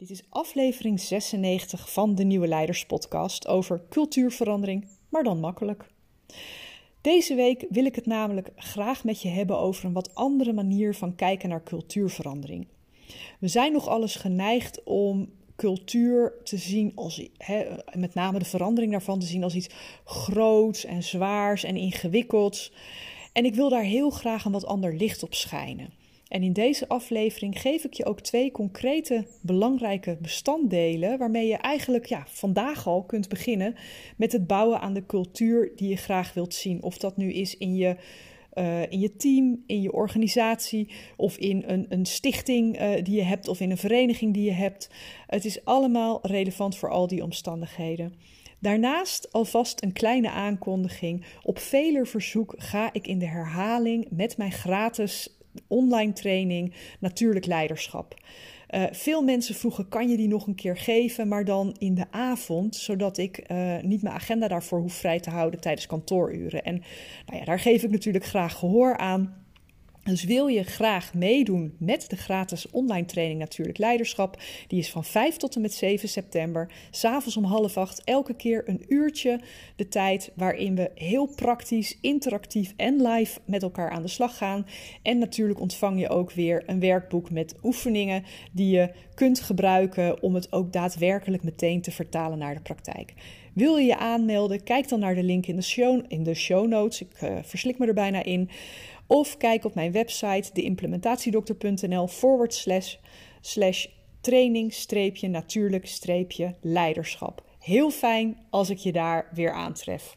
Dit is aflevering 96 van de Nieuwe Leiders Podcast over cultuurverandering, maar dan makkelijk. Deze week wil ik het namelijk graag met je hebben over een wat andere manier van kijken naar cultuurverandering. We zijn nog alles geneigd om cultuur te zien als, met name de verandering daarvan te zien als iets groots en zwaars en ingewikkelds. En ik wil daar heel graag een wat ander licht op schijnen. En in deze aflevering geef ik je ook twee concrete belangrijke bestanddelen waarmee je eigenlijk ja, vandaag al kunt beginnen met het bouwen aan de cultuur die je graag wilt zien. Of dat nu is in je, uh, in je team, in je organisatie of in een, een stichting uh, die je hebt of in een vereniging die je hebt. Het is allemaal relevant voor al die omstandigheden. Daarnaast alvast een kleine aankondiging. Op veler verzoek ga ik in de herhaling met mijn gratis online training natuurlijk leiderschap. Uh, veel mensen vroegen: kan je die nog een keer geven, maar dan in de avond, zodat ik uh, niet mijn agenda daarvoor hoef vrij te houden tijdens kantooruren. En nou ja, daar geef ik natuurlijk graag gehoor aan. Dus wil je graag meedoen met de gratis online training Natuurlijk Leiderschap? Die is van 5 tot en met 7 september. S'avonds om half acht elke keer een uurtje de tijd waarin we heel praktisch, interactief en live met elkaar aan de slag gaan. En natuurlijk ontvang je ook weer een werkboek met oefeningen die je kunt gebruiken om het ook daadwerkelijk meteen te vertalen naar de praktijk. Wil je je aanmelden? Kijk dan naar de link in de show, in de show notes. Ik uh, verslik me er bijna in. Of kijk op mijn website deimplementatiedokter.nl forward slash, slash training streepje natuurlijk streepje leiderschap. Heel fijn als ik je daar weer aantref.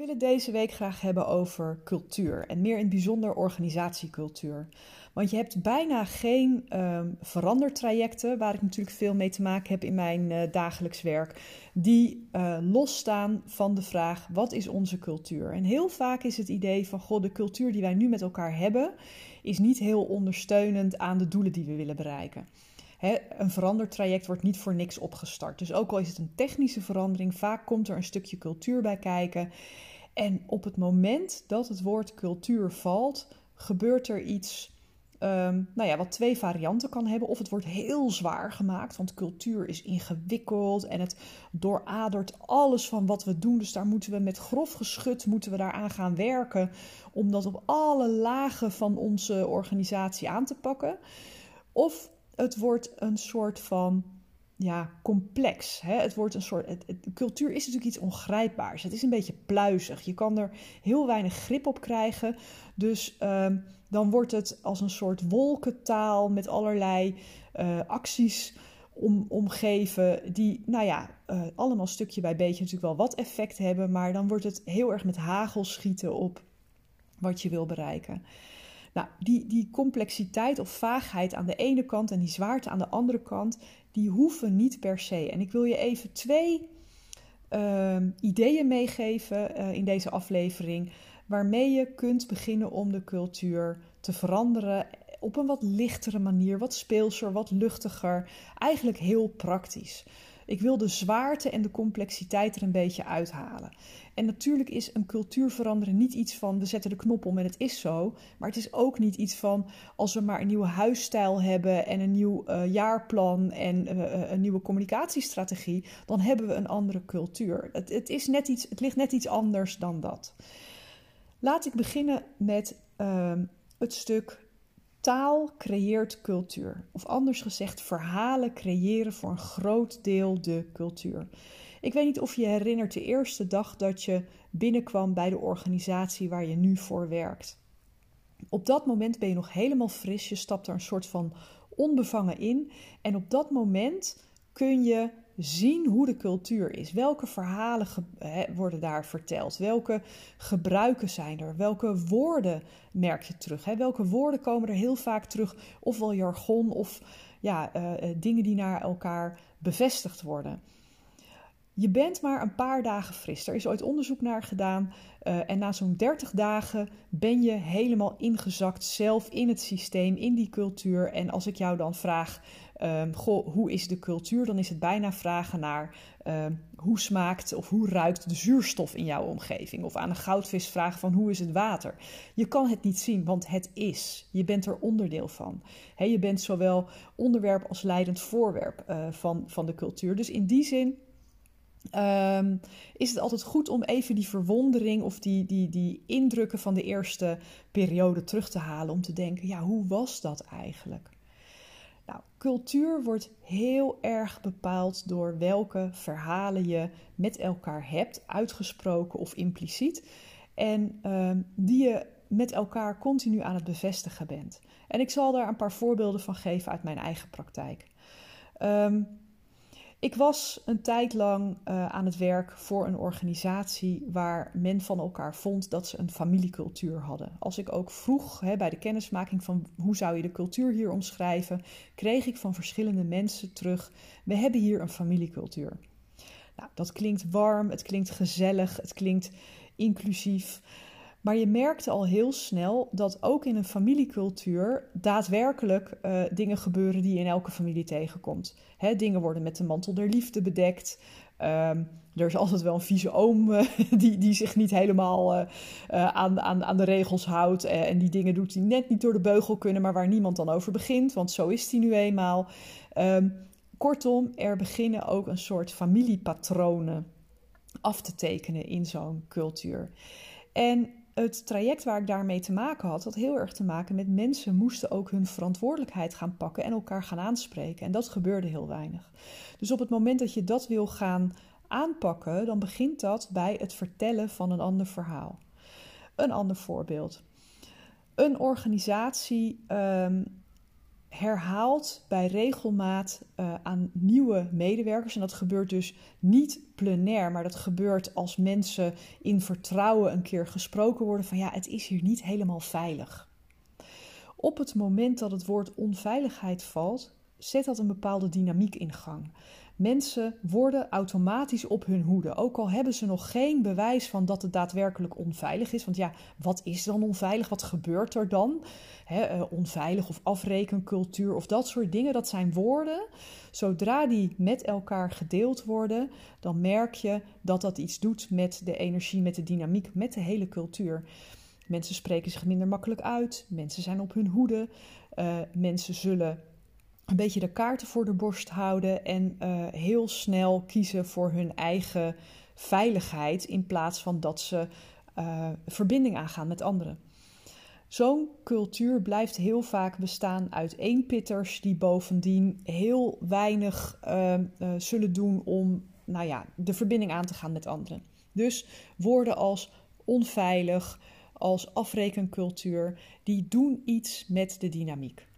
Wil het deze week graag hebben over cultuur en meer in het bijzonder organisatiecultuur. Want je hebt bijna geen um, verandertrajecten, waar ik natuurlijk veel mee te maken heb in mijn uh, dagelijks werk, die uh, losstaan van de vraag: wat is onze cultuur? En heel vaak is het idee van: goh, de cultuur die wij nu met elkaar hebben, is niet heel ondersteunend aan de doelen die we willen bereiken. He, een verandertraject wordt niet voor niks opgestart. Dus ook al is het een technische verandering, vaak komt er een stukje cultuur bij kijken. En op het moment dat het woord cultuur valt, gebeurt er iets. Um, nou ja, wat twee varianten kan hebben. Of het wordt heel zwaar gemaakt, want cultuur is ingewikkeld en het dooradert alles van wat we doen. Dus daar moeten we met grof geschut moeten we daaraan gaan werken om dat op alle lagen van onze organisatie aan te pakken. Of het wordt een soort van ja, complex. Hè? Het wordt een soort. Het, cultuur is natuurlijk iets ongrijpbaars. Het is een beetje pluizig. Je kan er heel weinig grip op krijgen. Dus uh, dan wordt het als een soort wolkentaal met allerlei uh, acties om, omgeven. Die, nou ja, uh, allemaal stukje bij beetje natuurlijk wel wat effect hebben. Maar dan wordt het heel erg met hagel schieten op wat je wil bereiken. Nou, die, die complexiteit of vaagheid aan de ene kant en die zwaarte aan de andere kant, die hoeven niet per se. En ik wil je even twee uh, ideeën meegeven uh, in deze aflevering, waarmee je kunt beginnen om de cultuur te veranderen op een wat lichtere manier, wat speelser, wat luchtiger, eigenlijk heel praktisch. Ik wil de zwaarte en de complexiteit er een beetje uithalen. En natuurlijk is een cultuur veranderen niet iets van we zetten de knop om en het is zo. Maar het is ook niet iets van als we maar een nieuwe huisstijl hebben en een nieuw uh, jaarplan en uh, een nieuwe communicatiestrategie, dan hebben we een andere cultuur. Het, het, is net iets, het ligt net iets anders dan dat. Laat ik beginnen met uh, het stuk Taal creëert cultuur. Of anders gezegd, verhalen creëren voor een groot deel de cultuur. Ik weet niet of je herinnert de eerste dag dat je binnenkwam bij de organisatie waar je nu voor werkt. Op dat moment ben je nog helemaal fris, je stapt er een soort van onbevangen in. En op dat moment kun je zien hoe de cultuur is. Welke verhalen worden daar verteld? Welke gebruiken zijn er? Welke woorden merk je terug? Welke woorden komen er heel vaak terug? Ofwel jargon of ja, uh, dingen die naar elkaar bevestigd worden. Je bent maar een paar dagen fris. Er is ooit onderzoek naar gedaan. Uh, en na zo'n 30 dagen ben je helemaal ingezakt zelf in het systeem, in die cultuur. En als ik jou dan vraag, um, goh, hoe is de cultuur? Dan is het bijna vragen naar um, hoe smaakt of hoe ruikt de zuurstof in jouw omgeving. Of aan een goudvis vragen van hoe is het water. Je kan het niet zien, want het is. Je bent er onderdeel van. Je bent zowel onderwerp als leidend voorwerp uh, van, van de cultuur. Dus in die zin Um, is het altijd goed om even die verwondering of die, die, die indrukken van de eerste periode terug te halen. Om te denken, ja, hoe was dat eigenlijk? Cultuur wordt heel erg bepaald door welke verhalen je met elkaar hebt, uitgesproken of impliciet. En um, die je met elkaar continu aan het bevestigen bent. En ik zal daar een paar voorbeelden van geven uit mijn eigen praktijk. Um, ik was een tijd lang uh, aan het werk voor een organisatie waar men van elkaar vond dat ze een familiecultuur hadden. Als ik ook vroeg hè, bij de kennismaking van hoe zou je de cultuur hier omschrijven, kreeg ik van verschillende mensen terug: we hebben hier een familiecultuur. Nou, dat klinkt warm, het klinkt gezellig, het klinkt inclusief. Maar je merkte al heel snel dat ook in een familiecultuur daadwerkelijk uh, dingen gebeuren die je in elke familie tegenkomt. Hè, dingen worden met de mantel der liefde bedekt. Um, er is altijd wel een vieze oom uh, die, die zich niet helemaal uh, aan, aan, aan de regels houdt. en die dingen doet die net niet door de beugel kunnen, maar waar niemand dan over begint. Want zo is die nu eenmaal. Um, kortom, er beginnen ook een soort familiepatronen af te tekenen in zo'n cultuur. En het traject waar ik daarmee te maken had, had heel erg te maken met mensen moesten ook hun verantwoordelijkheid gaan pakken en elkaar gaan aanspreken. En dat gebeurde heel weinig. Dus op het moment dat je dat wil gaan aanpakken, dan begint dat bij het vertellen van een ander verhaal. Een ander voorbeeld. Een organisatie um, herhaalt bij regelmaat uh, aan nieuwe medewerkers. En dat gebeurt dus niet plenair, maar dat gebeurt als mensen in vertrouwen een keer gesproken worden van ja, het is hier niet helemaal veilig. Op het moment dat het woord onveiligheid valt, zet dat een bepaalde dynamiek in gang. Mensen worden automatisch op hun hoede. Ook al hebben ze nog geen bewijs van dat het daadwerkelijk onveilig is. Want ja, wat is dan onveilig? Wat gebeurt er dan? uh, onveilig of afrekencultuur of dat soort dingen. Dat zijn woorden. Zodra die met elkaar gedeeld worden, dan merk je dat dat iets doet met de energie, met de dynamiek, met de hele cultuur. Mensen spreken zich minder makkelijk uit. Mensen zijn op hun hoede. Uh, mensen zullen een beetje de kaarten voor de borst houden en uh, heel snel kiezen voor hun eigen veiligheid in plaats van dat ze uh, verbinding aangaan met anderen. Zo'n cultuur blijft heel vaak bestaan uit eenpitters die bovendien heel weinig uh, uh, zullen doen om nou ja, de verbinding aan te gaan met anderen. Dus woorden als onveilig, als afrekencultuur, die doen iets met de dynamiek.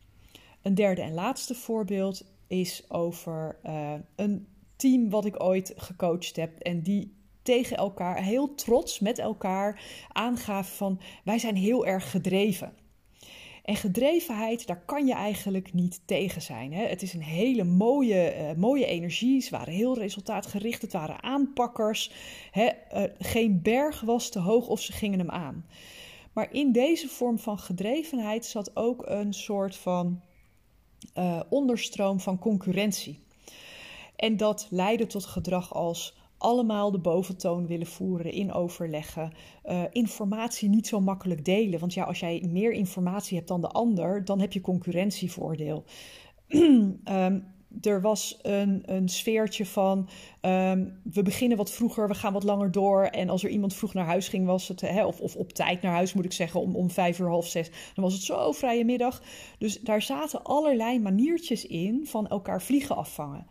Een derde en laatste voorbeeld is over uh, een team wat ik ooit gecoacht heb en die tegen elkaar heel trots met elkaar aangaven van wij zijn heel erg gedreven. En gedrevenheid, daar kan je eigenlijk niet tegen zijn. Hè? Het is een hele mooie, uh, mooie energie. Ze waren heel resultaatgericht. Het waren aanpakkers. Hè? Uh, geen berg was te hoog of ze gingen hem aan. Maar in deze vorm van gedrevenheid zat ook een soort van uh, onderstroom van concurrentie. En dat leidde tot gedrag als allemaal de boventoon willen voeren in overleggen. Uh, informatie niet zo makkelijk delen. Want ja, als jij meer informatie hebt dan de ander, dan heb je concurrentievoordeel. um, er was een, een sfeertje van um, we beginnen wat vroeger, we gaan wat langer door. En als er iemand vroeg naar huis ging, was het, hè, of, of op tijd naar huis moet ik zeggen, om, om vijf uur, half zes, dan was het zo vrije middag. Dus daar zaten allerlei maniertjes in van elkaar vliegen afvangen.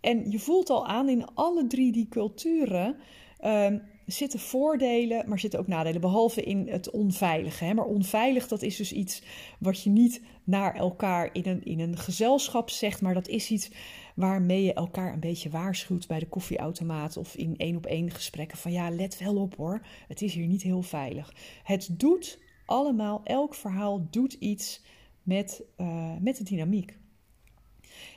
En je voelt al aan in alle drie die culturen. Um, zitten voordelen, maar zitten ook nadelen, behalve in het onveilige. Hè? Maar onveilig, dat is dus iets wat je niet naar elkaar in een, in een gezelschap zegt, maar dat is iets waarmee je elkaar een beetje waarschuwt bij de koffieautomaat of in één op één gesprekken van ja, let wel op hoor, het is hier niet heel veilig. Het doet allemaal, elk verhaal doet iets met, uh, met de dynamiek.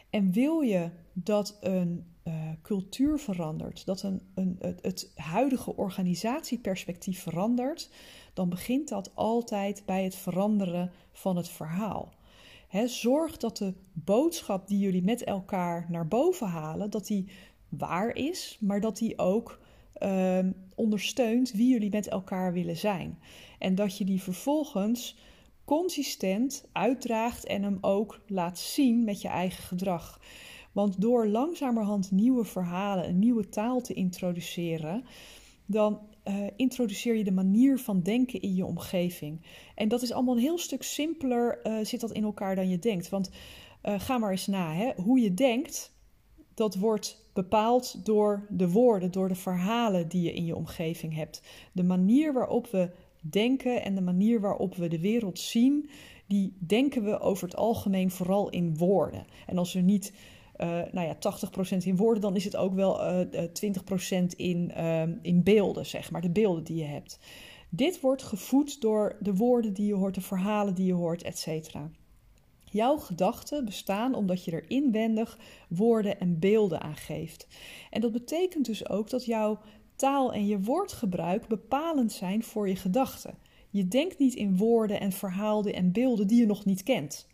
En wil je dat een uh, cultuur verandert, dat een, een, het, het huidige organisatieperspectief verandert, dan begint dat altijd bij het veranderen van het verhaal. zorg dat de boodschap die jullie met elkaar naar boven halen, dat die waar is, maar dat die ook uh, ondersteunt wie jullie met elkaar willen zijn. En dat je die vervolgens consistent uitdraagt en hem ook laat zien met je eigen gedrag. Want door langzamerhand nieuwe verhalen, een nieuwe taal te introduceren, dan uh, introduceer je de manier van denken in je omgeving. En dat is allemaal een heel stuk simpeler, uh, zit dat in elkaar dan je denkt. Want uh, ga maar eens na, hè? hoe je denkt, dat wordt bepaald door de woorden, door de verhalen die je in je omgeving hebt. De manier waarop we denken en de manier waarop we de wereld zien, die denken we over het algemeen vooral in woorden. En als we niet uh, nou ja, 80% in woorden, dan is het ook wel uh, eh, 20% eh, in, uh, in beelden, zeg maar, de beelden die je hebt. Dit wordt gevoed door de woorden die je hoort, de verhalen die je hoort, etc. Jouw gedachten bestaan omdat je er inwendig woorden en beelden aan geeft. En dat betekent dus ook dat jouw taal en je woordgebruik bepalend zijn voor je gedachten. Je denkt niet in woorden en verhalen en beelden die je nog niet kent.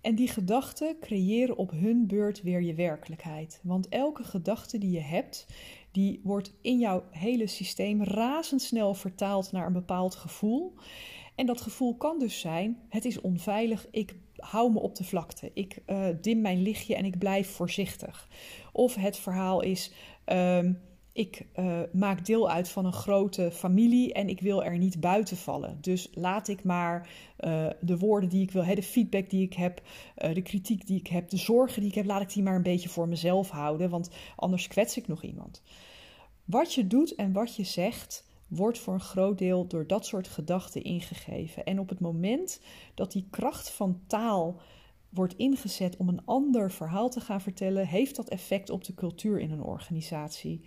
En die gedachten creëren op hun beurt weer je werkelijkheid. Want elke gedachte die je hebt, die wordt in jouw hele systeem razendsnel vertaald naar een bepaald gevoel. En dat gevoel kan dus zijn: het is onveilig, ik hou me op de vlakte, ik uh, dim mijn lichtje en ik blijf voorzichtig. Of het verhaal is: uh, ik uh, maak deel uit van een grote familie en ik wil er niet buiten vallen. Dus laat ik maar uh, de woorden die ik wil, hè, de feedback die ik heb, uh, de kritiek die ik heb, de zorgen die ik heb, laat ik die maar een beetje voor mezelf houden, want anders kwets ik nog iemand. Wat je doet en wat je zegt, wordt voor een groot deel door dat soort gedachten ingegeven. En op het moment dat die kracht van taal wordt ingezet om een ander verhaal te gaan vertellen, heeft dat effect op de cultuur in een organisatie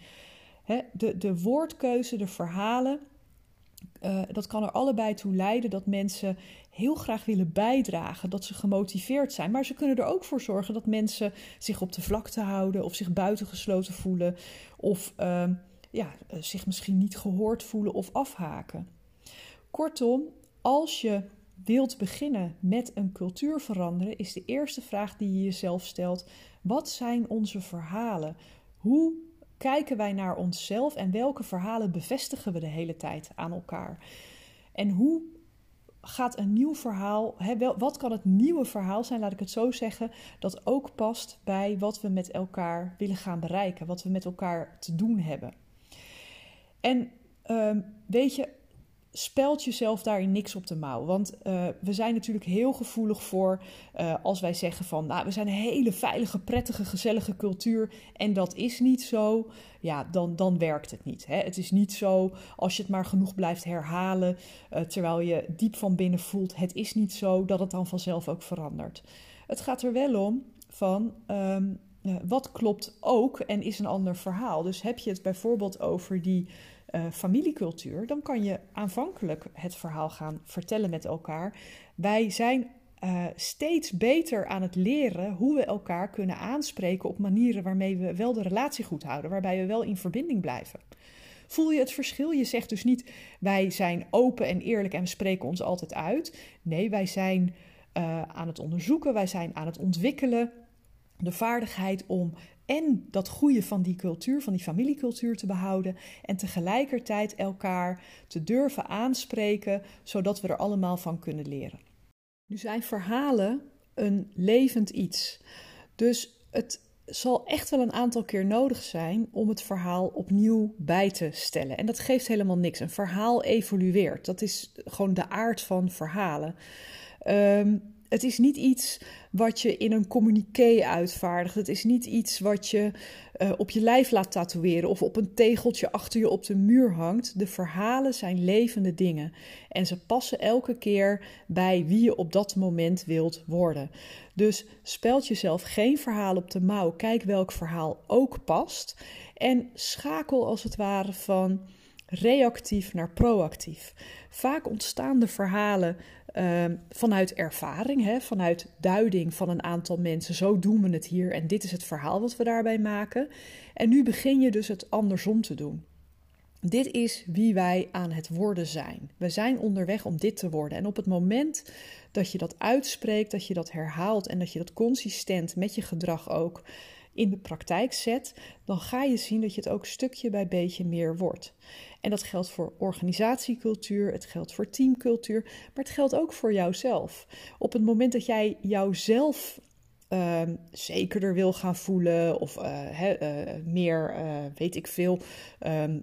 de, de woordkeuze, de verhalen, uh, dat kan er allebei toe leiden dat mensen heel graag willen bijdragen, dat ze gemotiveerd zijn. Maar ze kunnen er ook voor zorgen dat mensen zich op de vlakte houden of zich buitengesloten voelen of uh, ja, eh, zich misschien niet gehoord voelen of afhaken. Kortom, als je wilt beginnen met een cultuur veranderen, is de eerste vraag die je jezelf stelt: wat zijn onze verhalen? Hoe kijken wij naar onszelf en welke verhalen bevestigen we de hele tijd aan elkaar? En hoe gaat een nieuw verhaal, hè, wat kan het nieuwe verhaal zijn, laat ik het zo zeggen, dat ook past bij wat we met elkaar willen gaan bereiken, wat we met elkaar te doen hebben? En uh, weet je, speld jezelf daarin niks op de mouw. Want uh, we zijn natuurlijk heel gevoelig voor uh, als wij zeggen van nou, we zijn een hele veilige, prettige, gezellige cultuur en dat is niet zo. Ja, dan, dan werkt het niet. Hè? Het is niet zo als je het maar genoeg blijft herhalen, uh, terwijl je diep van binnen voelt, het is niet zo dat het dan vanzelf ook verandert. Het gaat er wel om van. Um, wat klopt ook en is een ander verhaal. Dus heb je het bijvoorbeeld over die uh, familiecultuur, dan kan je aanvankelijk het verhaal gaan vertellen met elkaar. Wij zijn uh, steeds beter aan het leren hoe we elkaar kunnen aanspreken op manieren waarmee we wel de relatie goed houden, waarbij we wel in verbinding blijven. Voel je het verschil? Je zegt dus niet wij zijn open en eerlijk en we spreken ons altijd uit. Nee, wij zijn uh, aan het onderzoeken, wij zijn aan het ontwikkelen. De vaardigheid om en dat goede van die cultuur, van die familiecultuur te behouden en tegelijkertijd elkaar te durven aanspreken, zodat we er allemaal van kunnen leren. Nu zijn verhalen een levend iets. Dus het zal echt wel een aantal keer nodig zijn om het verhaal opnieuw bij te stellen. En dat geeft helemaal niks. Een verhaal evolueert. Dat is gewoon de aard van verhalen. Um, het is niet iets wat je in een communiqué uitvaardigt. Het is niet iets wat je uh, op je lijf laat tatoeëren of op een tegeltje achter je op de muur hangt. De verhalen zijn levende dingen en ze passen elke keer bij wie je op dat moment wilt worden. Dus speld jezelf geen verhaal op de mouw. Kijk welk verhaal ook past en schakel als het ware van reactief naar proactief. Vaak ontstaan de verhalen uh, vanuit ervaring, hè, vanuit duiding van een aantal mensen. Zo doen we het hier en dit is het verhaal wat we daarbij maken. En nu begin je dus het andersom te doen. Dit is wie wij aan het worden zijn. We zijn onderweg om dit te worden. En op het moment dat je dat uitspreekt, dat je dat herhaalt en dat je dat consistent met je gedrag ook in de praktijk zet, dan ga je zien dat je het ook stukje bij beetje meer wordt. En dat geldt voor organisatiecultuur, het geldt voor teamcultuur, maar het geldt ook voor jouzelf. Op het moment dat jij jouzelf uh, zekerder wil gaan voelen of uh, meer, uh, weet ik veel, ehm,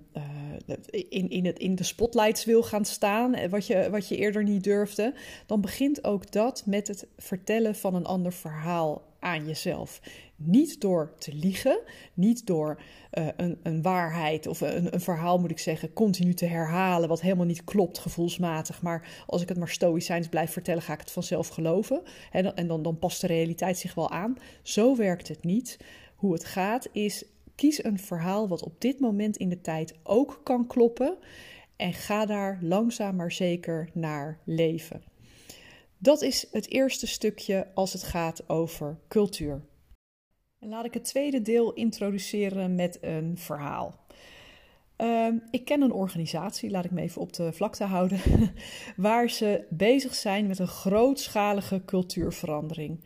in, in, het, in de spotlights wil gaan staan, wat je, wat je eerder niet durfde, dan begint ook dat met het vertellen van een ander verhaal aan jezelf. Niet door te liegen, niet door uh, een, een, waarheid of een, een, verhaal, moet ik zeggen, continu te herhalen, wat helemaal niet klopt gevoelsmatig. Maar als ik het maar stoïcijns blijf vertellen, ga ik het vanzelf geloven. En, en dan, dan past de realiteit zich wel aan. Zo werkt het niet. Hoe het gaat is, kies een verhaal wat op dit moment in de tijd ook kan kloppen. En ga daar langzaam maar zeker naar leven. Dat is het eerste stukje als het gaat over cultuur. En laat ik het tweede deel introduceren met een verhaal. Ehm, ik ken een organisatie, laat ik me even op de vlakte houden, waar ze bezig zijn met een grootschalige cultuurverandering.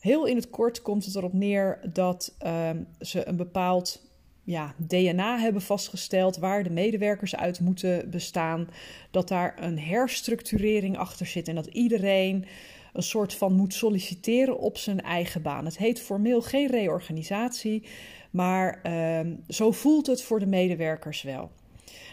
Heel in het kort komt het erop neer dat ehm, ze een bepaald ja, DNA hebben vastgesteld waar de medewerkers uit moeten bestaan. Dat daar een herstructurering achter zit en dat iedereen een soort van moet solliciteren op zijn eigen baan. Het heet formeel geen reorganisatie, maar uh, zo voelt het voor de medewerkers wel.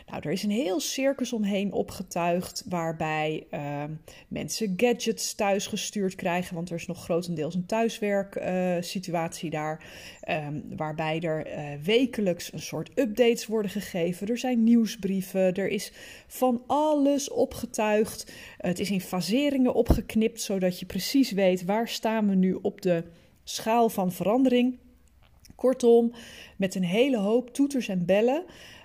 Nou, er is een heel circus omheen opgetuigd waarbij uh, mensen gadgets thuis gestuurd krijgen, want er is nog grotendeels een thuiswerksituatie uh, daar, um, waarbij er uh, wekelijks een soort updates worden gegeven. Er zijn nieuwsbrieven, er is van alles opgetuigd. het is in faseringen opgeknipt, zodat je precies weet waar staan we nu op de schaal van verandering. Kortom, met een hele hoop toeters en bellen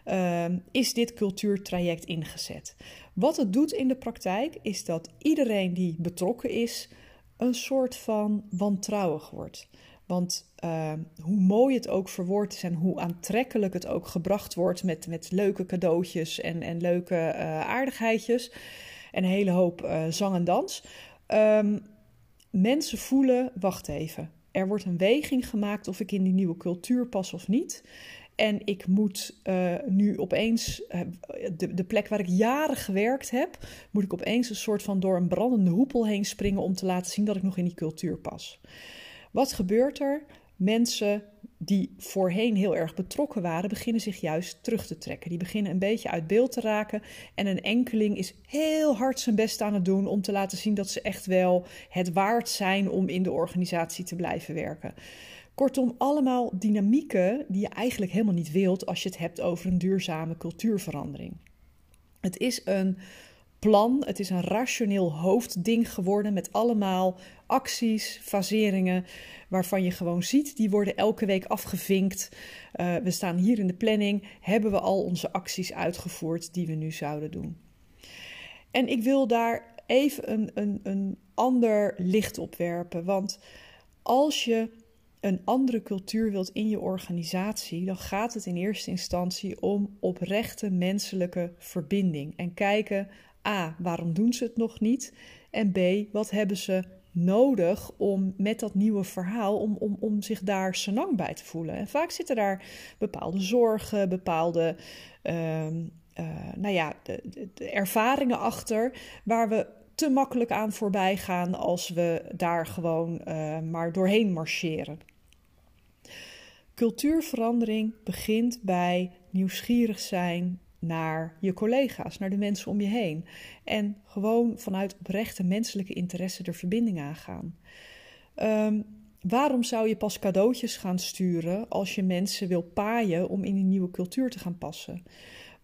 uh, is dit cultuurtraject ingezet. Wat het doet in de praktijk is dat iedereen die betrokken is een soort van wantrouwig wordt. Want uh, hoe mooi het ook verwoord is en hoe aantrekkelijk het ook gebracht wordt met, met leuke cadeautjes en, en leuke uh, aardigheidjes en een hele hoop uh, zang en dans. Um, mensen voelen, wacht even, er wordt een weging gemaakt of ik in die nieuwe cultuur pas of niet. En ik moet uh, nu opeens, uh, de, de plek waar ik jaren gewerkt heb, moet ik opeens een soort van door een brandende hoepel heen springen om te laten zien dat ik nog in die cultuur pas. Wat gebeurt er? Mensen die voorheen heel erg betrokken waren, beginnen zich juist terug te trekken. Die beginnen een beetje uit beeld te raken. En een enkeling is heel hard zijn best aan het doen om te laten zien dat ze echt wel het waard zijn om in de organisatie te blijven werken. Kortom, allemaal dynamieken die je eigenlijk helemaal niet wilt als je het hebt over een duurzame cultuurverandering. Het is een plan, het is een rationeel hoofdding geworden met allemaal acties, faseringen, waarvan je gewoon ziet, die worden elke week afgevinkt. Uh, we staan hier in de planning, hebben we al onze acties uitgevoerd die we nu zouden doen. En ik wil daar even een, een, een ander licht op werpen, want als je een andere cultuur wilt in je organisatie, dan gaat het in eerste instantie om oprechte menselijke verbinding. En kijken, A, waarom doen ze het nog niet? En B, wat hebben ze nodig om met dat nieuwe verhaal, om, om, om zich daar senang bij te voelen? En vaak zitten daar bepaalde zorgen, bepaalde uh, uh, nou ja, de, de ervaringen achter, waar we te makkelijk aan voorbij gaan als we daar gewoon uh, maar doorheen marcheren. Cultuurverandering begint bij nieuwsgierig zijn, naar je collega's, naar de mensen om je heen. En gewoon vanuit oprechte menselijke interesse er verbinding aangaan. Um, waarom zou je pas cadeautjes gaan sturen als je mensen wil paaien om in een nieuwe cultuur te gaan passen?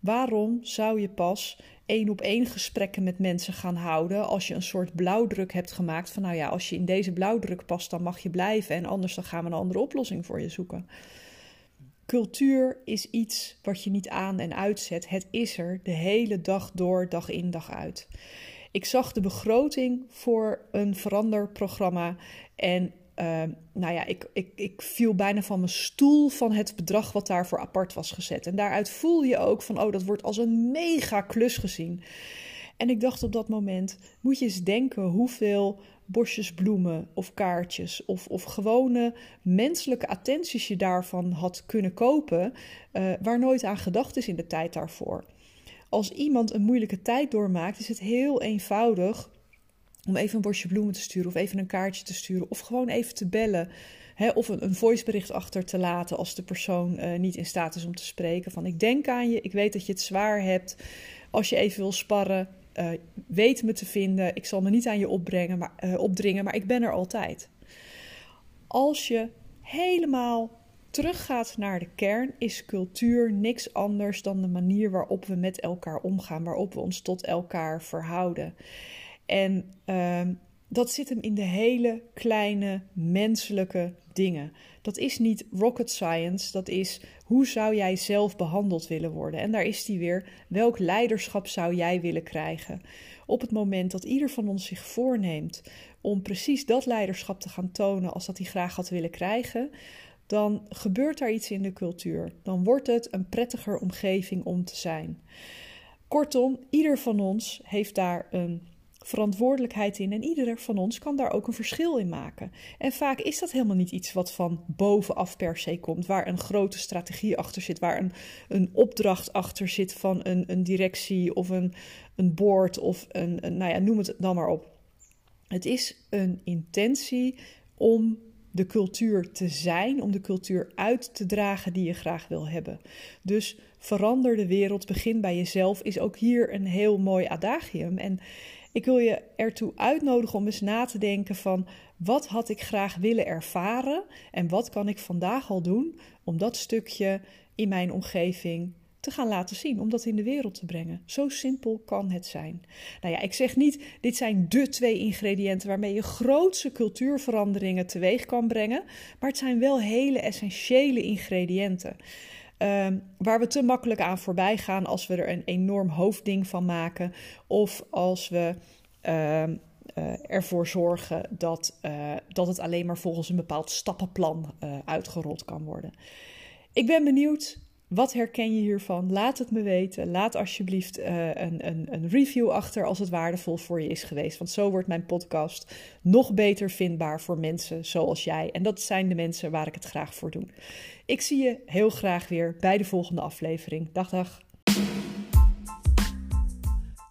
Waarom zou je pas één op één gesprekken met mensen gaan houden als je een soort blauwdruk hebt gemaakt van nou ja, als je in deze blauwdruk past, dan mag je blijven en anders dan gaan we een andere oplossing voor je zoeken. Cultuur is iets wat je niet aan en uitzet. Het is er de hele dag door, dag in, dag uit. Ik zag de begroting voor een veranderprogramma en uh, nou ja, ik, ik, ik viel bijna van mijn stoel van het bedrag wat daarvoor apart was gezet. En daaruit voel je ook van, oh, dat wordt als een mega klus gezien. En ik dacht op dat moment, moet je eens denken hoeveel bosjes bloemen of kaartjes of, of gewone menselijke attenties je daarvan had kunnen kopen, uh, waar nooit aan gedacht is in de tijd daarvoor. Als iemand een moeilijke tijd doormaakt, is het heel eenvoudig om even een bosje bloemen te sturen of even een kaartje te sturen of gewoon even te bellen. Of een, een voicebericht achter te laten als de persoon uh, niet in staat is om te spreken. Van ik denk aan je, ik weet dat je het zwaar hebt. Als je even wil sparren, uh, weet me te vinden. Ik zal me niet aan je opbrengen, maar, uh, opdringen, maar ik ben er altijd. Als je helemaal teruggaat naar de kern, is cultuur niks anders dan de manier waarop we met elkaar omgaan, waarop we ons tot elkaar verhouden. En uh, dat zit hem in de hele kleine menselijke dingen. Dat is niet rocket science, dat is hoe zou jij zelf behandeld willen worden? En daar is die weer. Welk leiderschap zou jij willen krijgen? Op het moment dat ieder van ons zich voorneemt om precies dat leiderschap te gaan tonen als dat hij graag had willen krijgen, dan gebeurt daar iets in de cultuur. Dan wordt het een prettiger omgeving om te zijn. Kortom, ieder van ons heeft daar een verantwoordelijkheid in en ieder van ons kan daar ook een verschil in maken. En vaak is dat helemaal niet iets wat van bovenaf per se komt, waar een grote strategie achter zit, waar een, een opdracht achter zit van een, een directie of een, een board of een, een, nou ja, noem het dan maar op. Het is een intentie om de cultuur te zijn, om de cultuur uit te dragen die je graag wil hebben. Dus verander de wereld, begin bij jezelf, is ook hier een heel mooi adagium. En ik wil je ertoe uitnodigen om eens na te denken van wat had ik graag willen ervaren en wat kan ik vandaag al doen om dat stukje in mijn omgeving te gaan laten zien, om dat in de wereld te brengen. Zo simpel kan het zijn. Nou ja, ik zeg niet, dit zijn de twee ingrediënten waarmee je grootse cultuurveranderingen teweeg kan brengen, maar het zijn wel hele essentiële ingrediënten. Um, waar we te makkelijk aan voorbij gaan als we er een enorm hoofdding van maken. Of als we uh, uh, ervoor zorgen dat, uh, dat het alleen maar volgens een bepaald stappenplan eh, uitgerold kan worden. Ik ben benieuwd wat herken je hiervan? Laat het me weten. Laat alsjeblieft uh, een, een, een, review achter als het waardevol voor je is geweest. Want zo wordt mijn podcast nog beter vindbaar voor mensen zoals jij. En dat zijn de mensen waar ik het graag voor doe. Ik zie je heel graag weer bij de volgende aflevering. Dag, dag.